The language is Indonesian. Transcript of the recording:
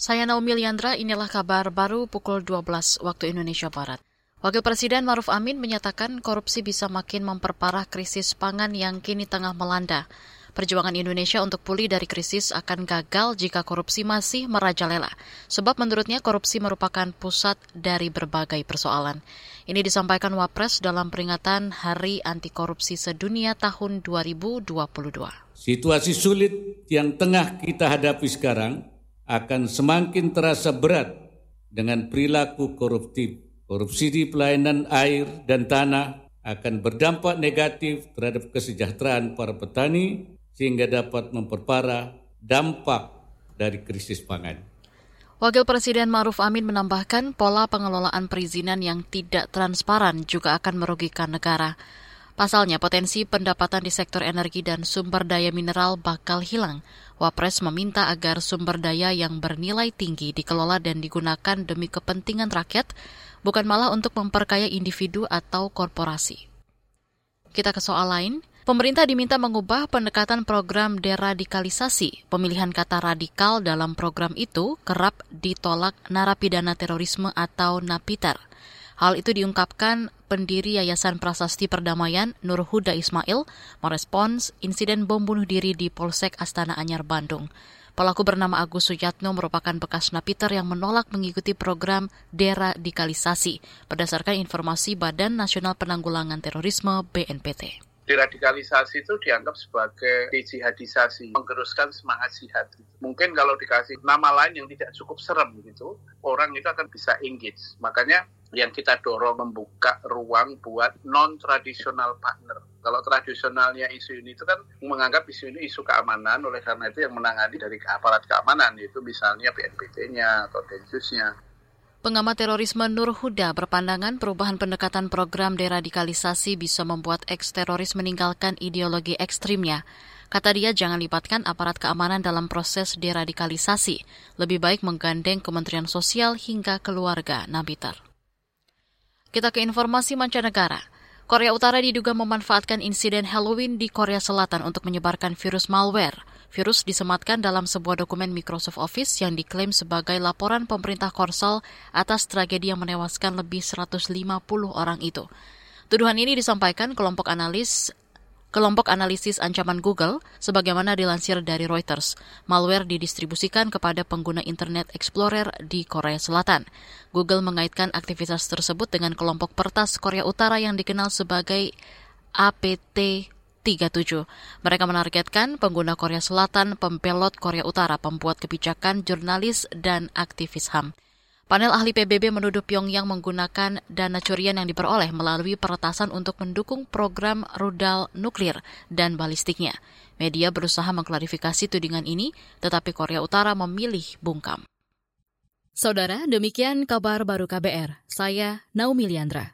Saya Naomi Liandra, inilah kabar baru pukul 12 waktu Indonesia Barat. Wakil Presiden Maruf Amin menyatakan korupsi bisa makin memperparah krisis pangan yang kini tengah melanda. Perjuangan Indonesia untuk pulih dari krisis akan gagal jika korupsi masih merajalela. Sebab menurutnya korupsi merupakan pusat dari berbagai persoalan. Ini disampaikan Wapres dalam peringatan Hari Anti Korupsi Sedunia tahun 2022. Situasi sulit yang tengah kita hadapi sekarang akan semakin terasa berat dengan perilaku koruptif. Korupsi di pelayanan air dan tanah akan berdampak negatif terhadap kesejahteraan para petani sehingga dapat memperparah dampak dari krisis pangan. Wakil Presiden Maruf Amin menambahkan pola pengelolaan perizinan yang tidak transparan juga akan merugikan negara. Pasalnya, potensi pendapatan di sektor energi dan sumber daya mineral bakal hilang. Wapres meminta agar sumber daya yang bernilai tinggi dikelola dan digunakan demi kepentingan rakyat, bukan malah untuk memperkaya individu atau korporasi. Kita ke soal lain. Pemerintah diminta mengubah pendekatan program deradikalisasi. Pemilihan kata radikal dalam program itu kerap ditolak narapidana terorisme atau napiter. Hal itu diungkapkan pendiri Yayasan Prasasti Perdamaian Nur Huda Ismail merespons insiden bom bunuh diri di Polsek Astana Anyar, Bandung. Pelaku bernama Agus Sujatno merupakan bekas napiter yang menolak mengikuti program deradikalisasi berdasarkan informasi Badan Nasional Penanggulangan Terorisme BNPT deradikalisasi itu dianggap sebagai dijihadisasi, menggeruskan semangat jihad. Mungkin kalau dikasih nama lain yang tidak cukup serem gitu, orang itu akan bisa engage. Makanya yang kita dorong membuka ruang buat non-tradisional partner. Kalau tradisionalnya isu ini itu kan menganggap isu ini isu keamanan, oleh karena itu yang menangani dari aparat keamanan, yaitu misalnya BNPT-nya atau Densus-nya. Pengamat terorisme Nur Huda berpandangan perubahan pendekatan program deradikalisasi bisa membuat eks-teroris meninggalkan ideologi ekstrimnya. Kata dia jangan libatkan aparat keamanan dalam proses deradikalisasi. Lebih baik menggandeng Kementerian Sosial hingga keluarga Nabiter. Kita ke informasi mancanegara. Korea Utara diduga memanfaatkan insiden Halloween di Korea Selatan untuk menyebarkan virus malware. Virus disematkan dalam sebuah dokumen Microsoft Office yang diklaim sebagai laporan pemerintah Korsel atas tragedi yang menewaskan lebih 150 orang itu. Tuduhan ini disampaikan kelompok analis kelompok analisis ancaman Google, sebagaimana dilansir dari Reuters. Malware didistribusikan kepada pengguna Internet Explorer di Korea Selatan. Google mengaitkan aktivitas tersebut dengan kelompok pertas Korea Utara yang dikenal sebagai APT 37. Mereka menargetkan pengguna Korea Selatan, pembelot Korea Utara, pembuat kebijakan, jurnalis, dan aktivis HAM. Panel ahli PBB menuduh Pyongyang menggunakan dana curian yang diperoleh melalui peretasan untuk mendukung program rudal nuklir dan balistiknya. Media berusaha mengklarifikasi tudingan ini, tetapi Korea Utara memilih bungkam. Saudara, demikian kabar baru KBR. Saya Naomi Liandra.